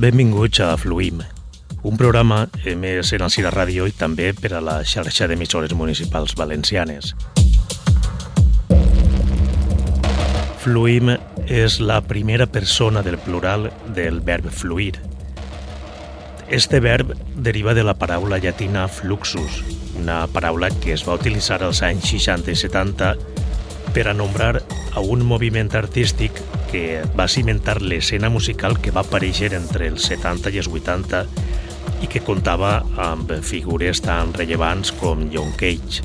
Benvinguts a Fluim, un programa emès en el Cira Ràdio i també per a la xarxa d'emissores municipals valencianes. Fluim és la primera persona del plural del verb fluir. Este verb deriva de la paraula llatina fluxus, una paraula que es va utilitzar als anys 60 i 70 per a nombrar a un moviment artístic que va cimentar l'escena musical que va aparèixer entre els 70 i els 80 i que comptava amb figures tan rellevants com John Cage.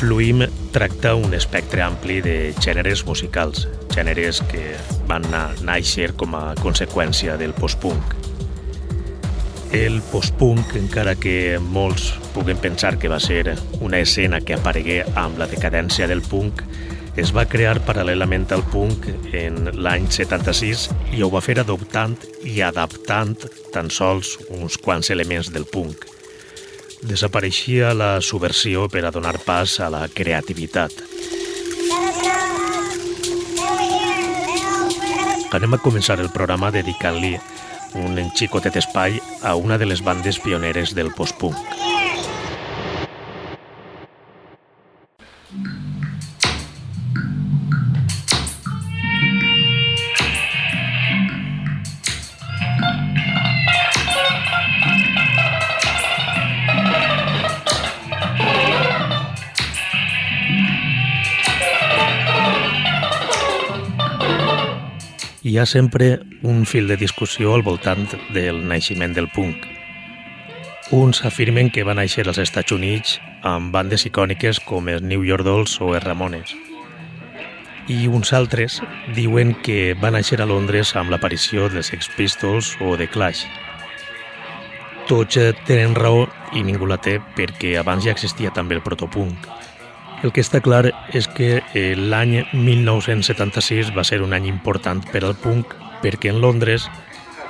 Fluim tracta un espectre ampli de gèneres musicals, gèneres que van néixer com a conseqüència del post-punk. El post-punk, encara que molts puguen pensar que va ser una escena que aparegué amb la decadència del punk, es va crear paral·lelament al punk en l'any 76 i ho va fer adoptant i adaptant tan sols uns quants elements del punk. Desapareixia la subversió per a donar pas a la creativitat. Anem a començar el programa dedicant-li un xicotet espai a una de les bandes pioneres del post-punk. Ha sempre un fil de discussió al voltant del naixement del punk. Uns afirmen que va néixer als Estats Units amb bandes icòniques com els New York Dolls o els Ramones. I uns altres diuen que va néixer a Londres amb l'aparició dels Sex Pistols o de Clash. Tots tenen raó i ningú la té perquè abans ja existia també el protopunk. El que està clar és que eh, l'any 1976 va ser un any important per al punk perquè en Londres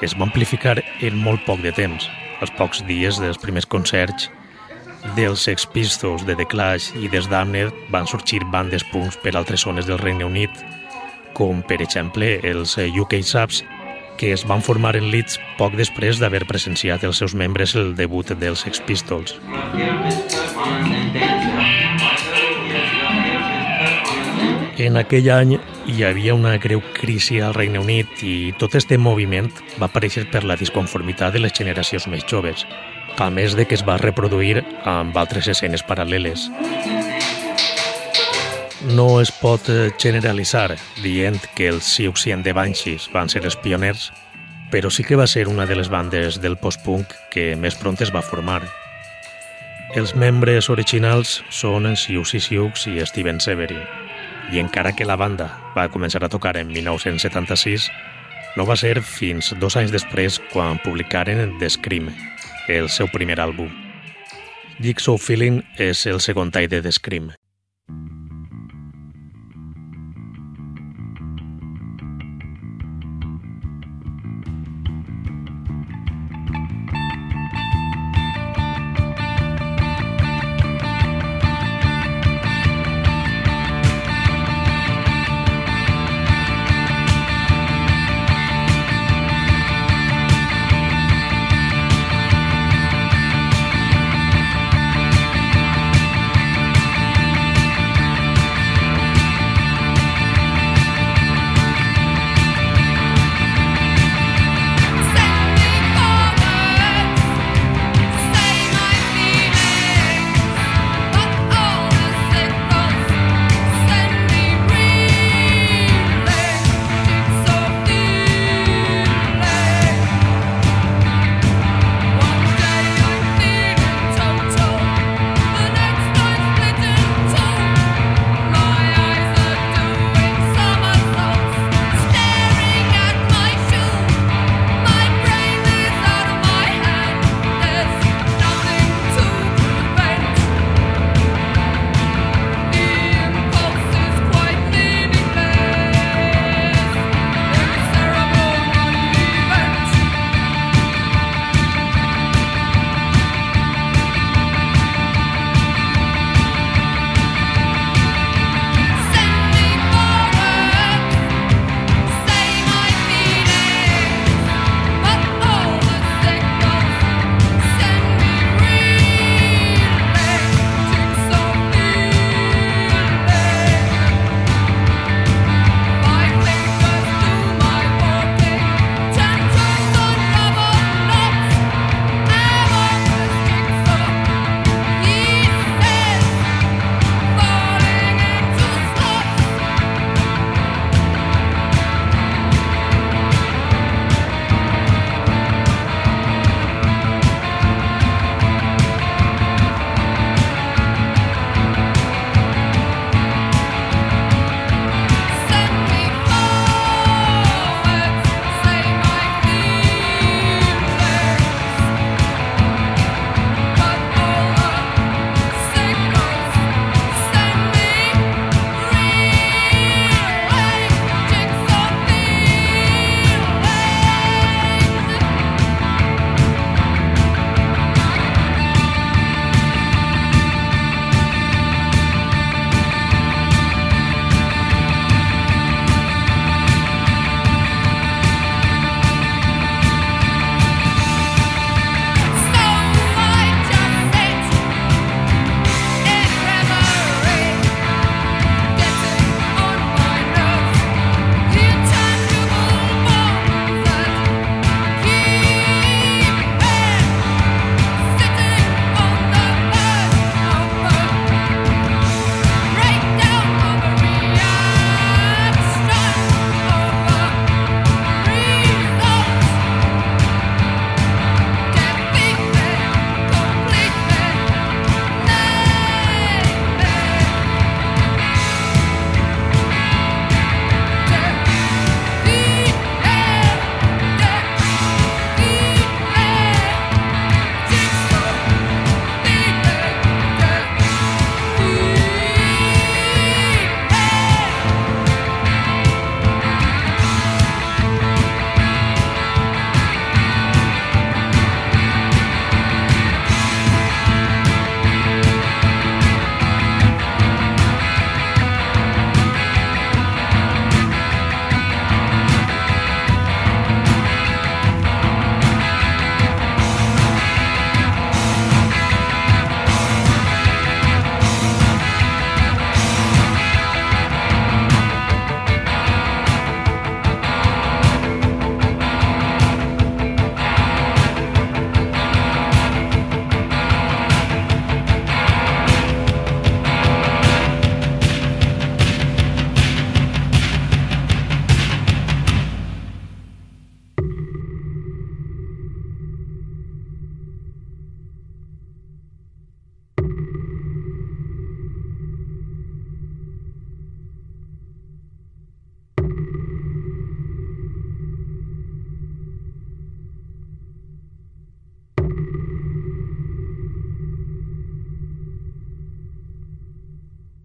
es va amplificar en molt poc de temps, als pocs dies dels primers concerts dels Sex Pistols, de The Clash i des Damned van sorgir bandes punks per altres zones del Regne Unit, com per exemple els UK Subs, que es van formar en Leeds poc després d'haver presenciat els seus membres el debut dels Sex Pistols. En aquell any hi havia una greu crisi al Regne Unit i tot este moviment va aparèixer per la disconformitat de les generacions més joves, a més de que es va reproduir amb altres escenes paral·leles. No es pot generalitzar dient que els Siouxsie and the Banshees van ser els pioners, però sí que va ser una de les bandes del post-punk que més pront es va formar. Els membres originals són Siouxsie Sioux i Steven Severin i encara que la banda va començar a tocar en 1976, no va ser fins dos anys després quan publicaren The Scream, el seu primer àlbum. Jigsaw Feeling és el segon tall de The Scream.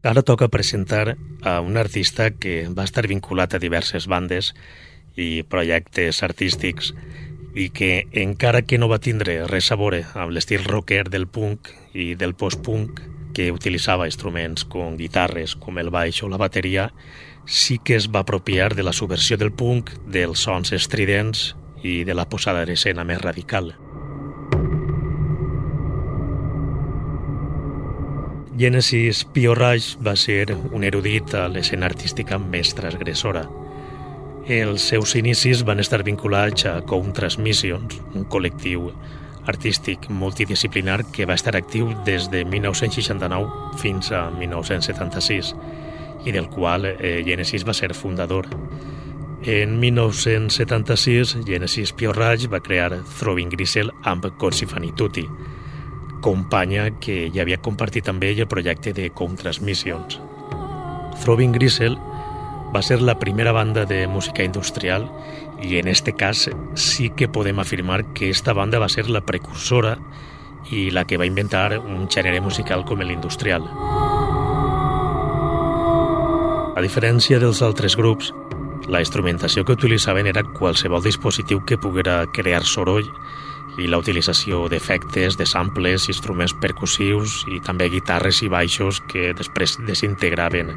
Ara toca presentar a un artista que va estar vinculat a diverses bandes i projectes artístics i que, encara que no va tindre res a veure amb l'estil rocker del punk i del post-punk, que utilitzava instruments com guitarres, com el baix o la bateria, sí que es va apropiar de la subversió del punk, dels sons estridents i de la posada d'escena més radical. Genesis Pio Raj va ser un erudit a l'escena artística més transgressora. Els seus inicis van estar vinculats a Com Transmissions, un col·lectiu artístic multidisciplinar que va estar actiu des de 1969 fins a 1976 i del qual eh, Genesis va ser fundador. En 1976, Genesis Pio Raj va crear Throwing Grisel amb Consifani Tutti, companya que ja havia compartit amb ell el projecte de Contrasmissions. Throwing Grisel va ser la primera banda de música industrial i en este cas sí que podem afirmar que esta banda va ser la precursora i la que va inventar un gènere musical com l'industrial. A diferència dels altres grups, la instrumentació que utilitzaven era qualsevol dispositiu que poguera crear soroll i la utilització d'efectes, de samples, instruments percussius i també guitarres i baixos que després desintegraven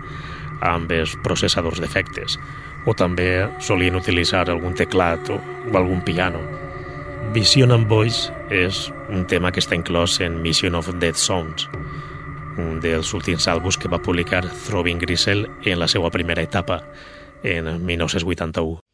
amb els processadors d'efectes o també solien utilitzar algun teclat o, algun piano. Vision and Voice és un tema que està inclòs en Mission of Dead Sounds, un dels últims àlbums que va publicar Throbbing Grisel en la seva primera etapa, en 1981.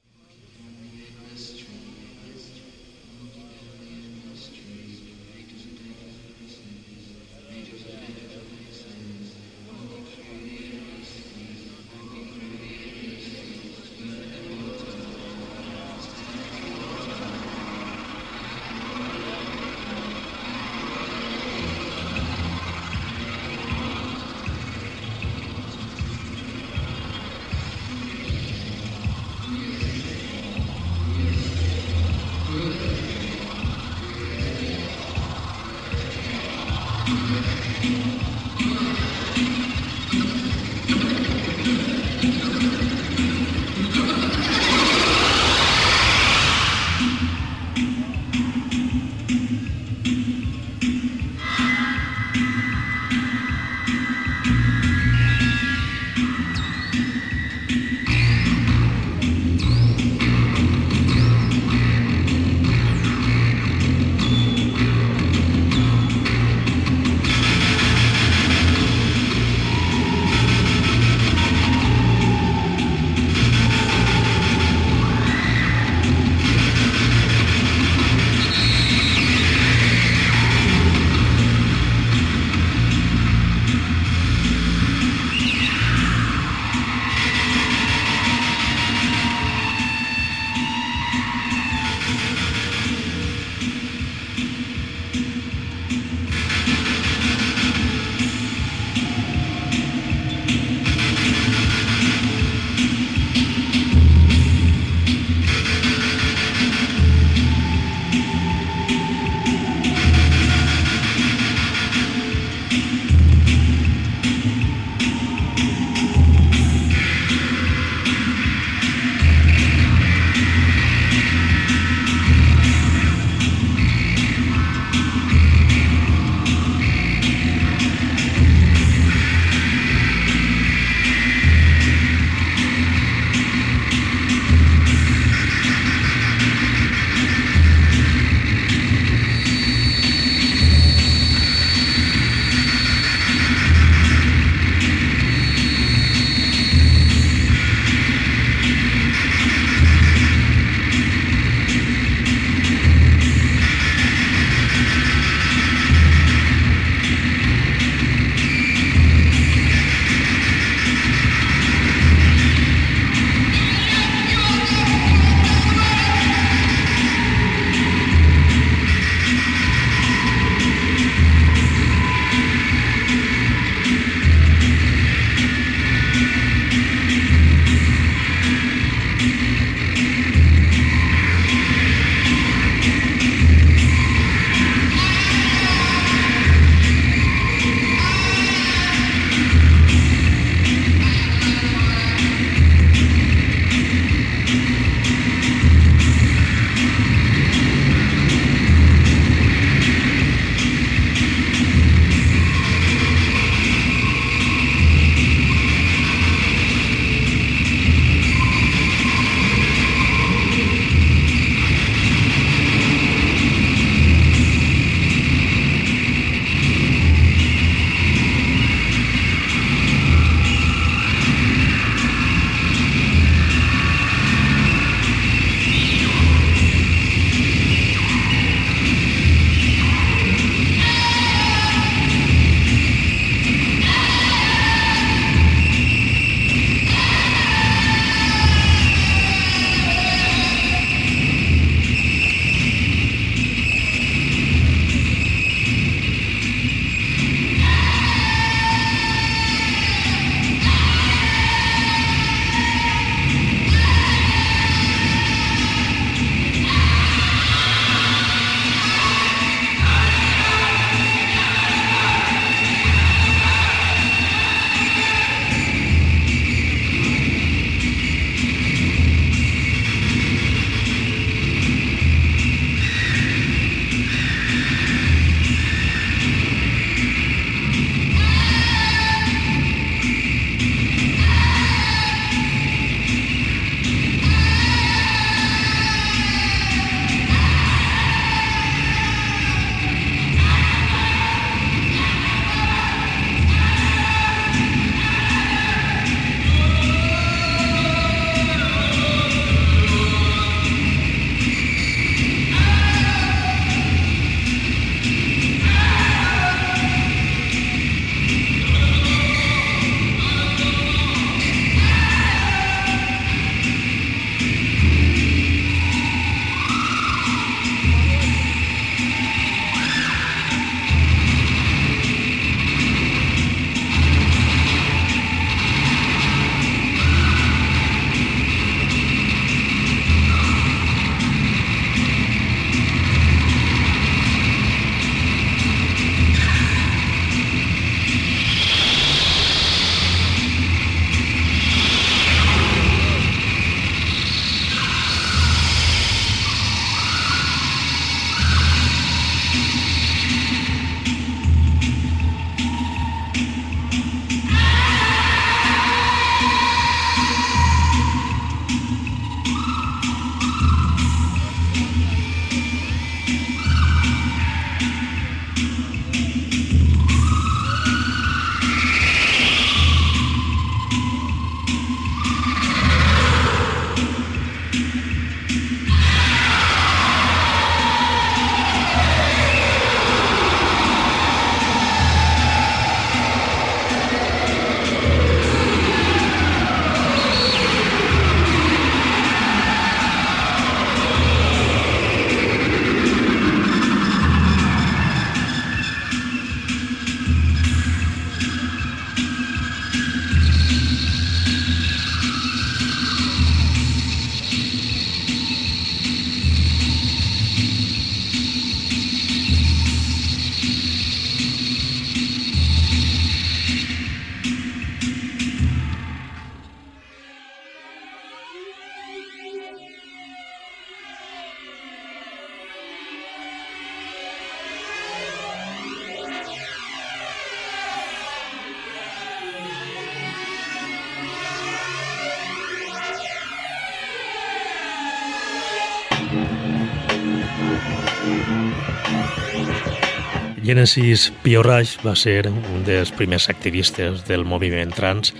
Genesis Pioraix va ser un dels primers activistes del moviment trans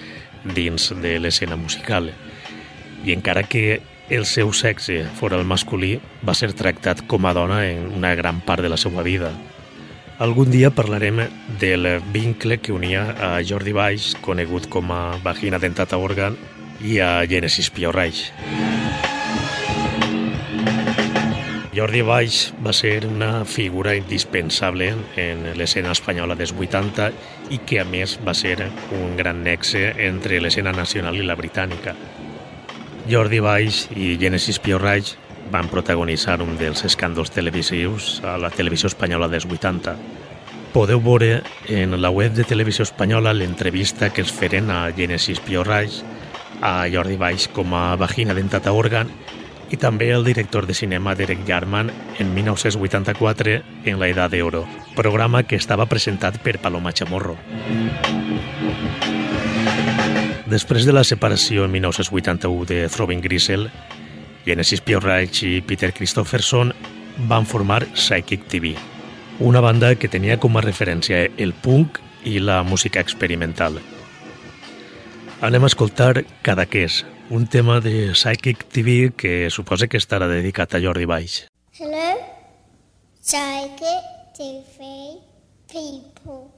dins de l'escena musical i encara que el seu sexe fora el masculí va ser tractat com a dona en una gran part de la seva vida. Algun dia parlarem del vincle que unia a Jordi Baix, conegut com a Vagina Dentata Organ, i a Genesis Pioraix. Jordi Baix va ser una figura indispensable en l'escena espanyola dels 80 i que a més va ser un gran nexe entre l'escena nacional i la britànica. Jordi Baix i Genesis Piorraig van protagonitzar un dels escàndols televisius a la televisió espanyola dels 80. Podeu veure en la web de Televisió Espanyola l'entrevista que es feren a Genesis Piorraig, a Jordi Baix com a vagina dentata òrgan i també el director de cinema Derek Jarman en 1984 en La Edad de programa que estava presentat per Paloma Chamorro. Després de la separació en 1981 de Throbbing Grisel, Genesis Piorraich i Peter Christopherson van formar Psychic TV, una banda que tenia com a referència el punk i la música experimental. Anem a escoltar Cadaqués, un tema de Psychic TV que suposa que estarà dedicat a Jordi Baix. Hello, Psychic TV people.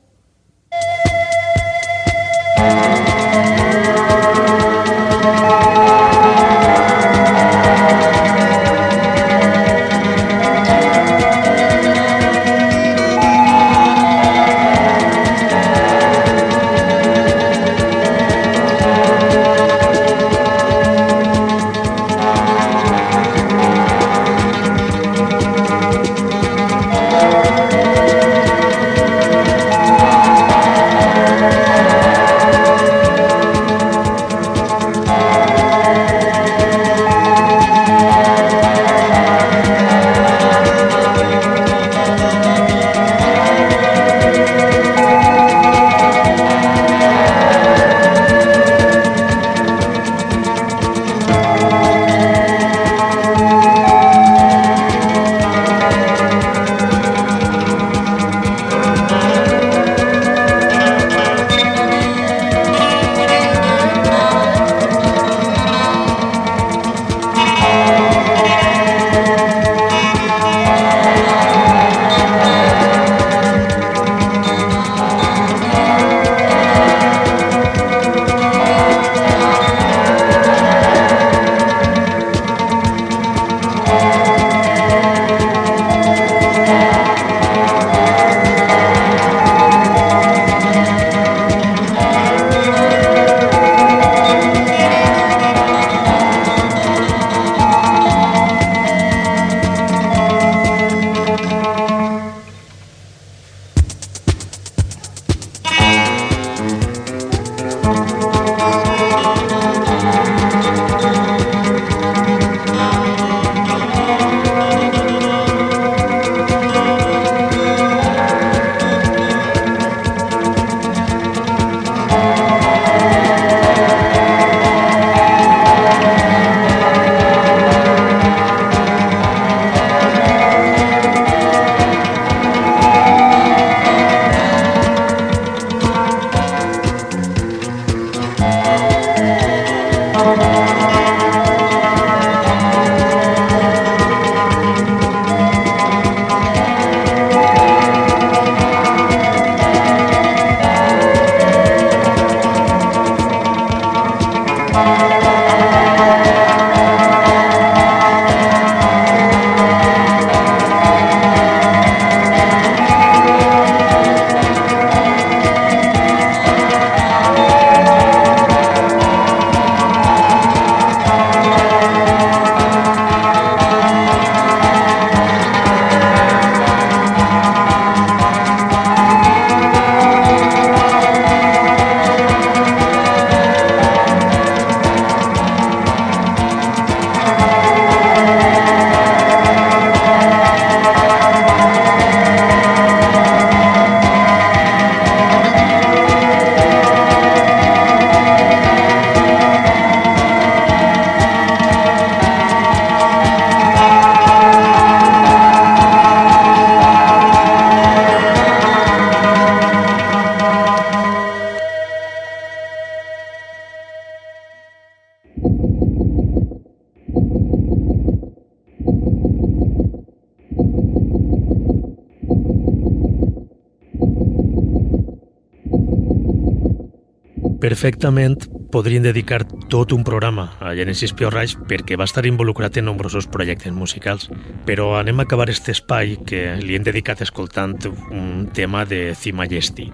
Perfectament podrien dedicar tot un programa a Genesis Piorraix perquè va estar involucrat en nombrosos projectes musicals, però anem a acabar este espai que li hem dedicat escoltant un tema de The Majesty,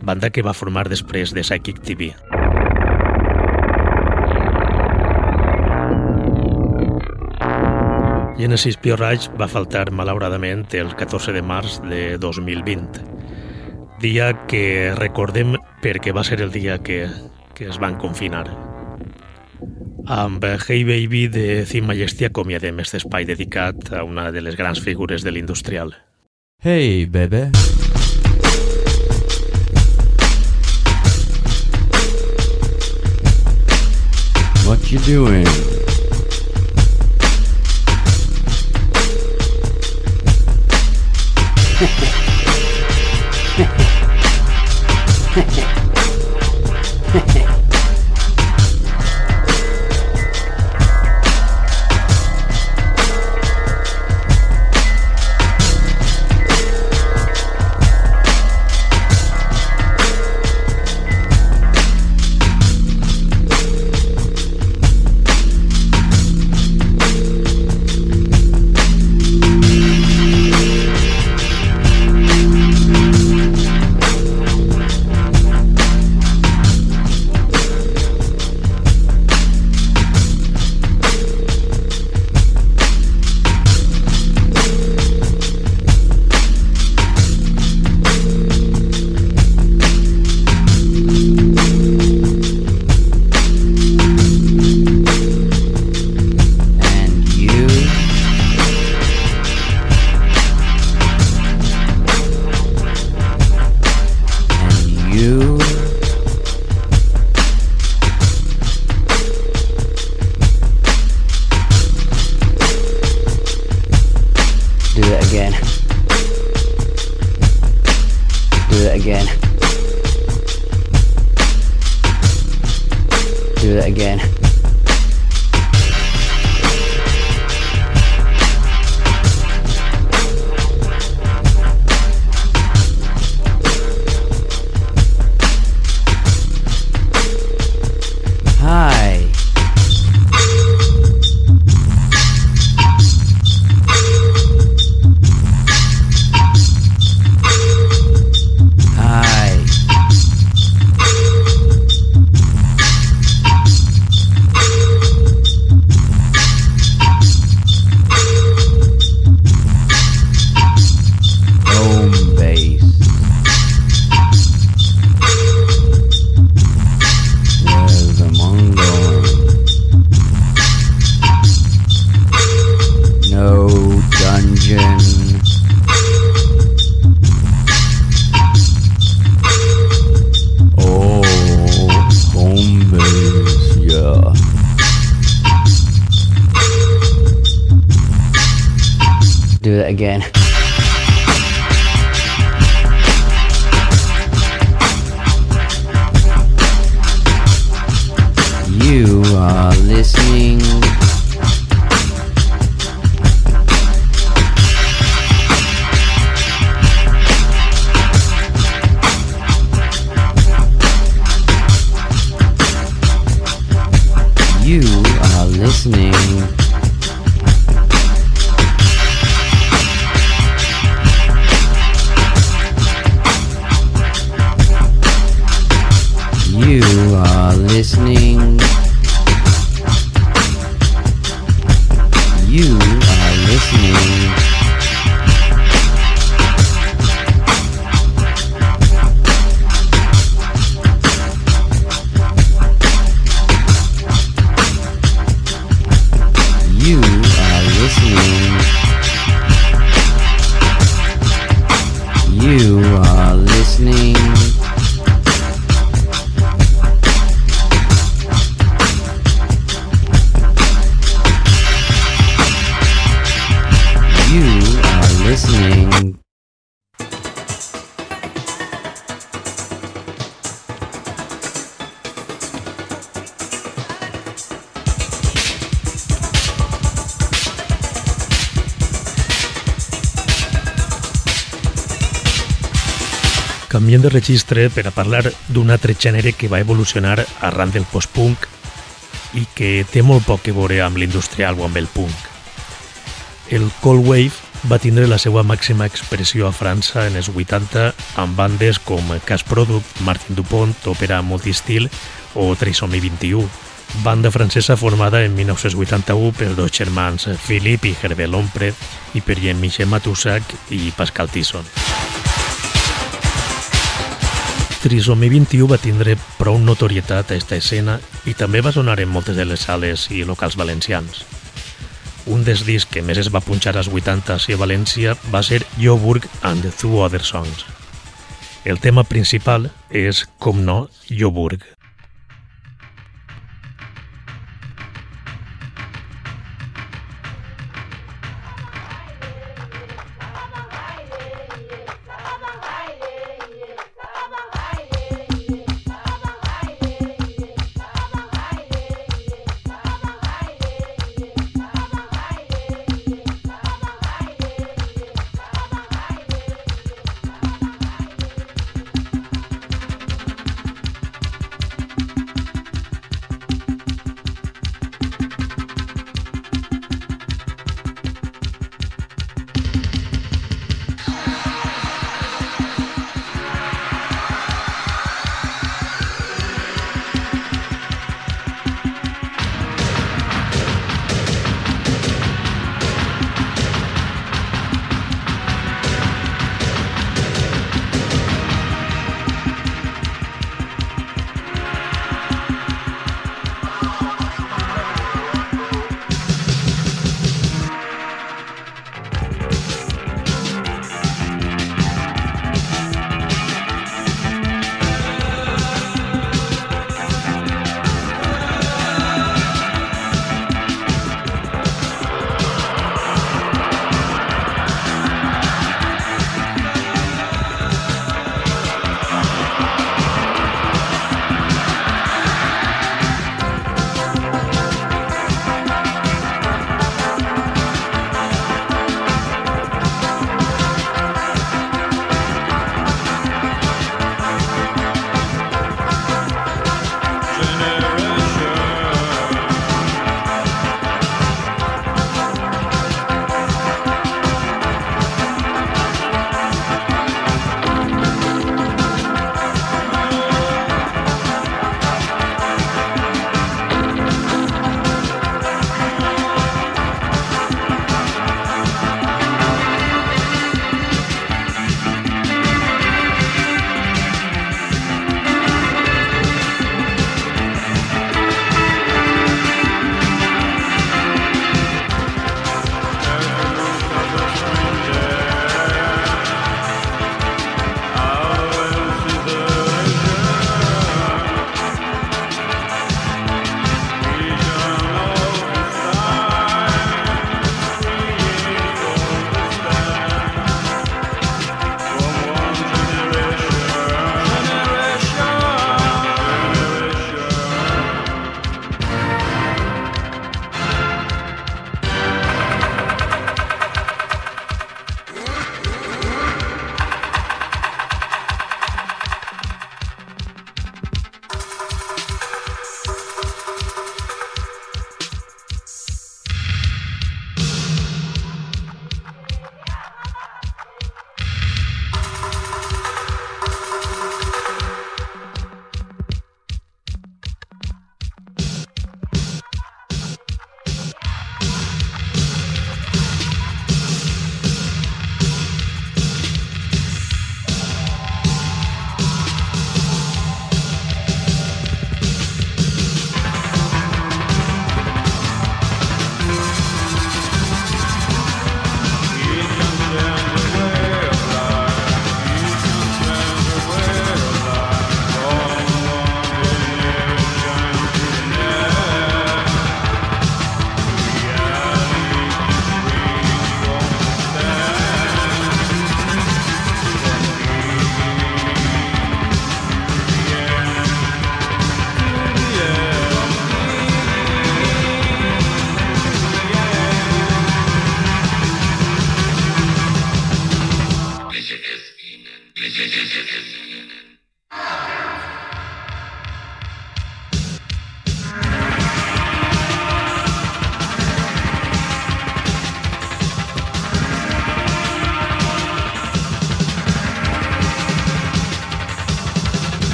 banda que va formar després de Psychic TV. Genesis Piorraix va faltar malauradament el 14 de març de 2020 dia que recordem perquè va ser el dia que, que es van confinar. Amb Hey Baby de Theme Majesty acomiadem aquest espai dedicat a una de les grans figures de l'industrial. Hey, baby. What you doing? And again. Do that again. Do that again. Listening. Registre per a parlar d'un altre gènere que va evolucionar arran del post-punk i que té molt poc a veure amb l'industrial o amb el punk. El Cold Wave va tindre la seva màxima expressió a França en els 80 amb bandes com Cas Product, Martin Dupont, Òpera Multistil o Trisomi 21, banda francesa formada en 1981 per dos germans Philippe i Hervé Lompred i per Jean-Michel Matussac i Pascal Tisson. Trisomi 21 va tindre prou notorietat a aquesta escena i també va sonar en moltes de les sales i locals valencians. Un dels discs que més es va punxar als 80 a València va ser Joburg and Two Other Songs. El tema principal és, com no, Joburg.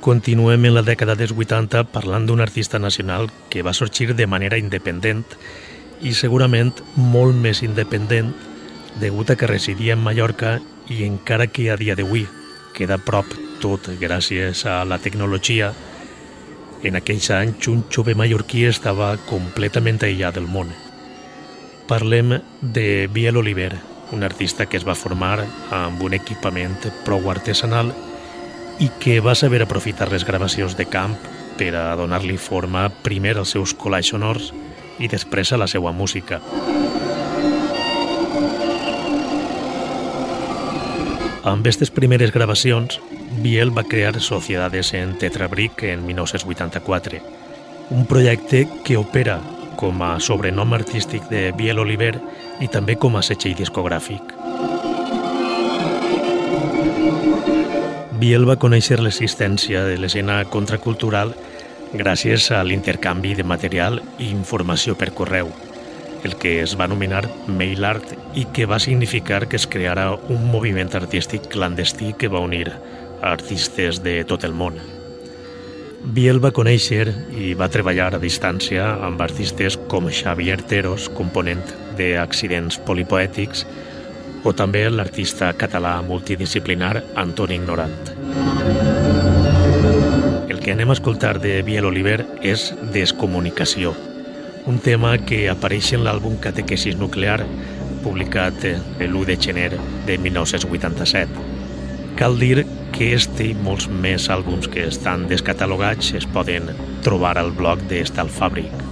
Continuem en la dècada dels 80 parlant d'un artista nacional que va sorgir de manera independent i segurament molt més independent degut a que residia en Mallorca i encara que a dia d'avui queda a prop tot gràcies a la tecnologia, en aquells anys un jove mallorquí estava completament aïllat del món. Parlem de Biel Oliver, un artista que es va formar amb un equipament prou artesanal que va saber aprofitar les gravacions de camp per a donar-li forma primer als seus collages sonors i després a la seva música. Amb aquestes primeres gravacions, Biel va crear Sociedades en Tetrabric en 1984, un projecte que opera com a sobrenom artístic de Biel Oliver i també com a setxell discogràfic. Biel va conèixer l'existència de l'escena contracultural gràcies a l'intercanvi de material i informació per correu, el que es va anomenar mail art i que va significar que es creara un moviment artístic clandestí que va unir artistes de tot el món. Biel va conèixer i va treballar a distància amb artistes com Xavier Teros, component d'Accidents Polipoètics, o també l'artista català multidisciplinar Antoni Ignorant. El que anem a escoltar de Biel Oliver és Descomunicació, un tema que apareix en l'àlbum Catequesis Nuclear, publicat l'1 de gener de 1987. Cal dir que este i molts més àlbums que estan descatalogats es poden trobar al blog d'Estal Fàbric.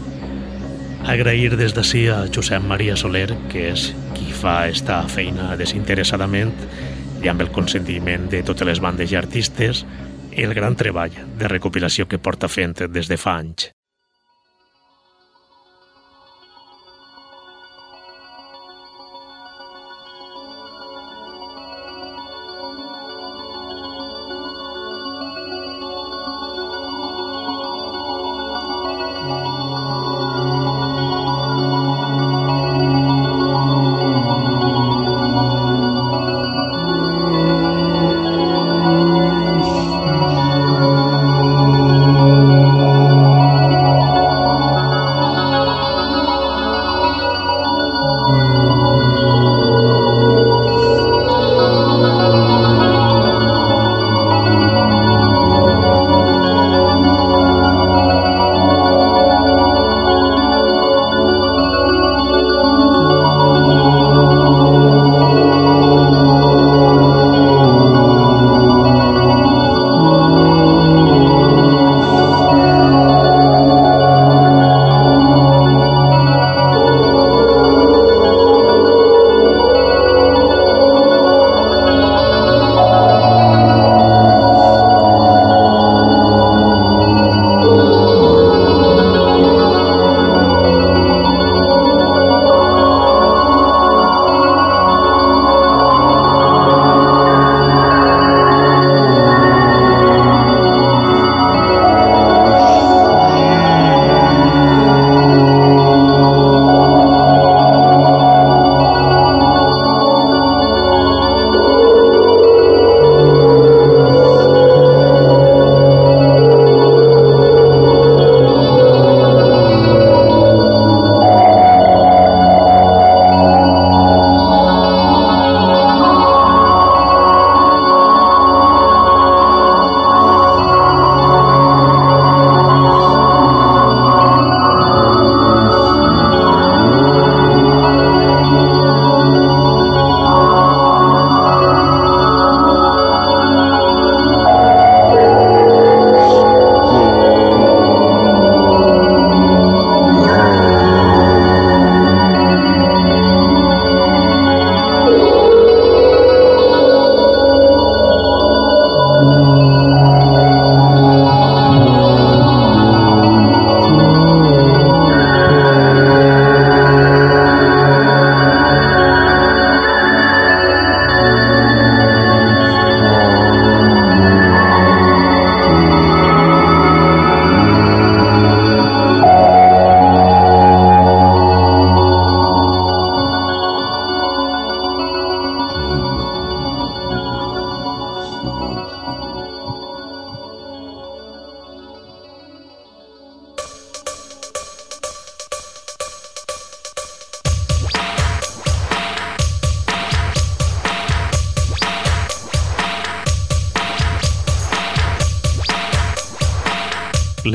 Agrair des d'ací a Josep Maria Soler, que és qui fa esta feina desinteressadament i amb el consentiment de totes les bandes i artistes, el gran treball de recopilació que porta fent des de fa anys.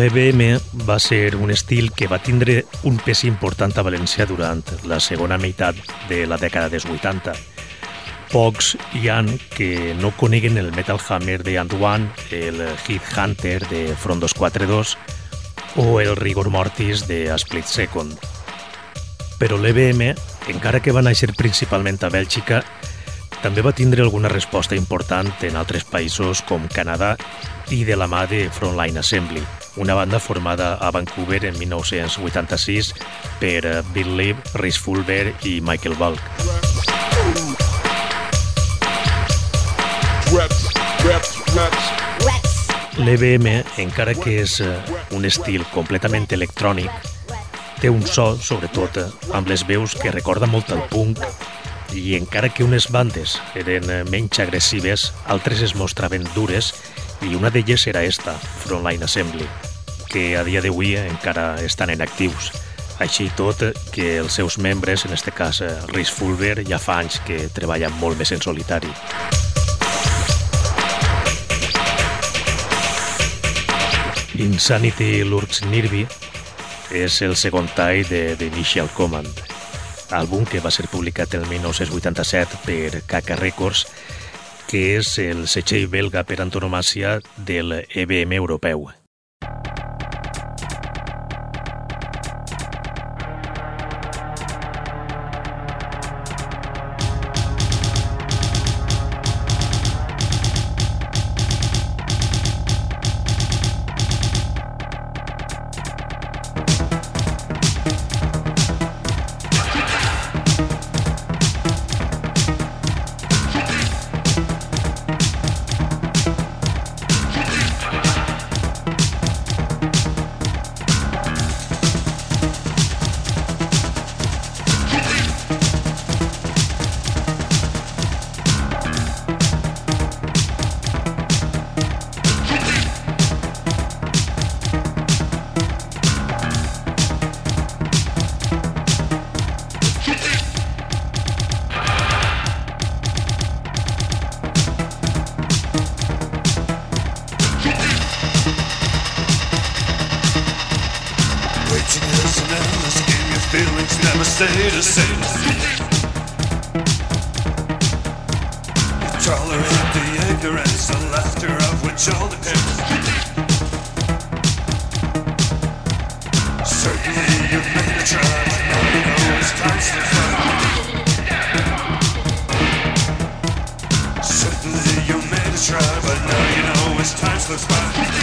L'EBM va ser un estil que va tindre un pes important a València durant la segona meitat de la dècada dels 80. Pocs hi han que no coneguen el Metal Hammer de Antoine, el Heat Hunter de Front 242 o el Rigor Mortis de A Split Second. Però l'EBM, encara que va néixer principalment a Bèlgica, també va tindre alguna resposta important en altres països com Canadà i de la mà de Frontline Assembly, una banda formada a Vancouver en 1986 per eh, Bill Lee, Rhys Fulber i Michael Bulk. L'EBM, encara que és eh, un estil completament electrònic, té un so, sobretot, eh, amb les veus que recorda molt el punk i encara que unes bandes eren menys agressives, altres es mostraven dures i una d'elles era esta, Frontline Assembly, que a dia d'avui encara estan en actius. Així tot que els seus membres, en este cas Rhys Fulber, ja fa anys que treballen molt més en solitari. Insanity Lurks Nirvi és el segon tall de The Initial Command, àlbum que va ser publicat el 1987 per Kaka Records que és el setxell belga per antonomàcia del EBM europeu. time slips by.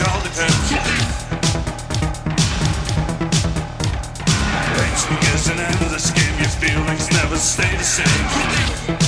it all depends. Racing is an this game. Your feelings never stay the same.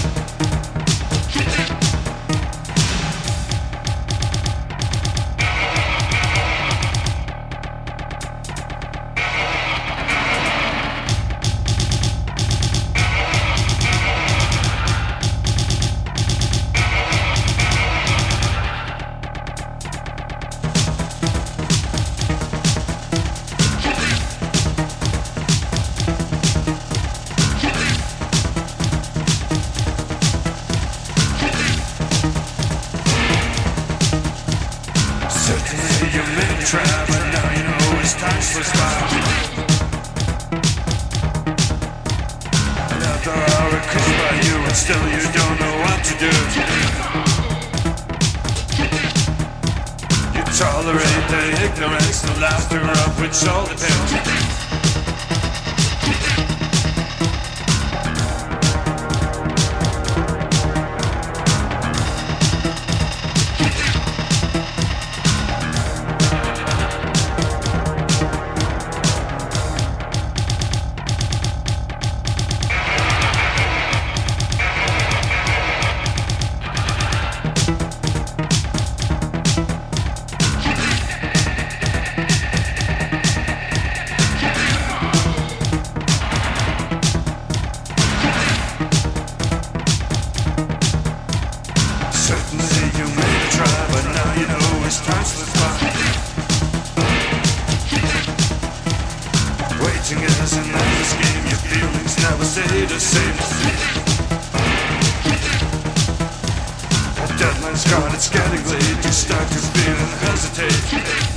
Deadline's gone, it's getting late, you start to feel and hesitate.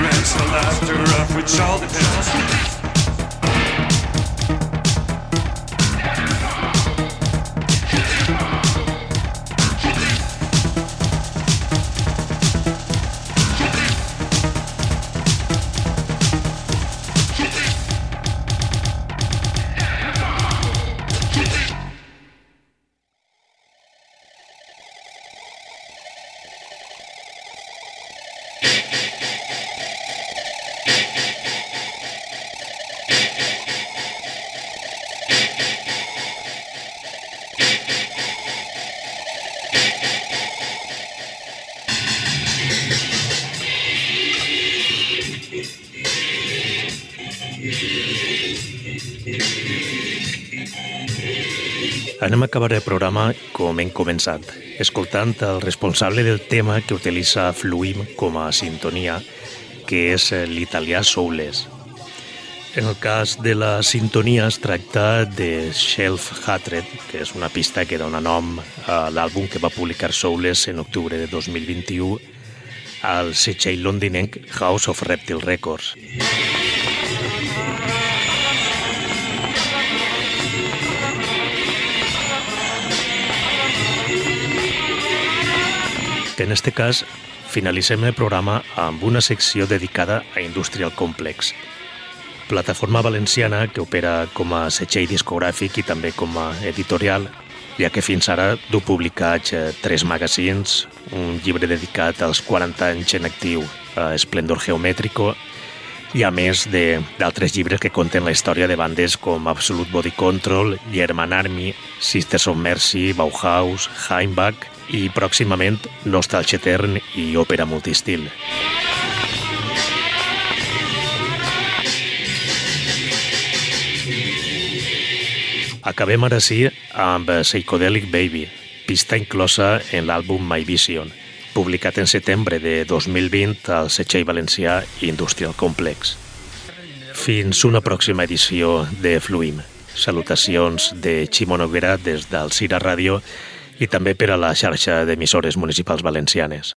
Ignorance, the laughter of which all depends. A acabar el programa com hem començat, escoltant el responsable del tema que utilitza Fluim com a sintonia, que és l'italià Soules. En el cas de la sintonia es tracta de Shelf Hatred, que és una pista que dona nom a l'àlbum que va publicar Soules en octubre de 2021 al setxell londinenc House of Reptile Records. En este cas, finalitzem el programa amb una secció dedicada a Industrial Complex, plataforma valenciana que opera com a setxell discogràfic i també com a editorial, ja que fins ara du publicats eh, tres magazines, un llibre dedicat als 40 anys en actiu a Esplendor Geomètrico i a més d'altres llibres que conten la història de bandes com Absolute Body Control, German Army, Sisters of Mercy, Bauhaus, Heimbach i pròximament Nostalgia Etern i Òpera Multistil. Acabem ara sí amb Psychedelic Baby, pista inclosa en l'àlbum My Vision, publicat en setembre de 2020 al setxell valencià Industrial Complex. Fins una pròxima edició de Fluim. Salutacions de Ximo Noguera des del Cira Ràdio i també per a la xarxa d'emissores municipals valencianes.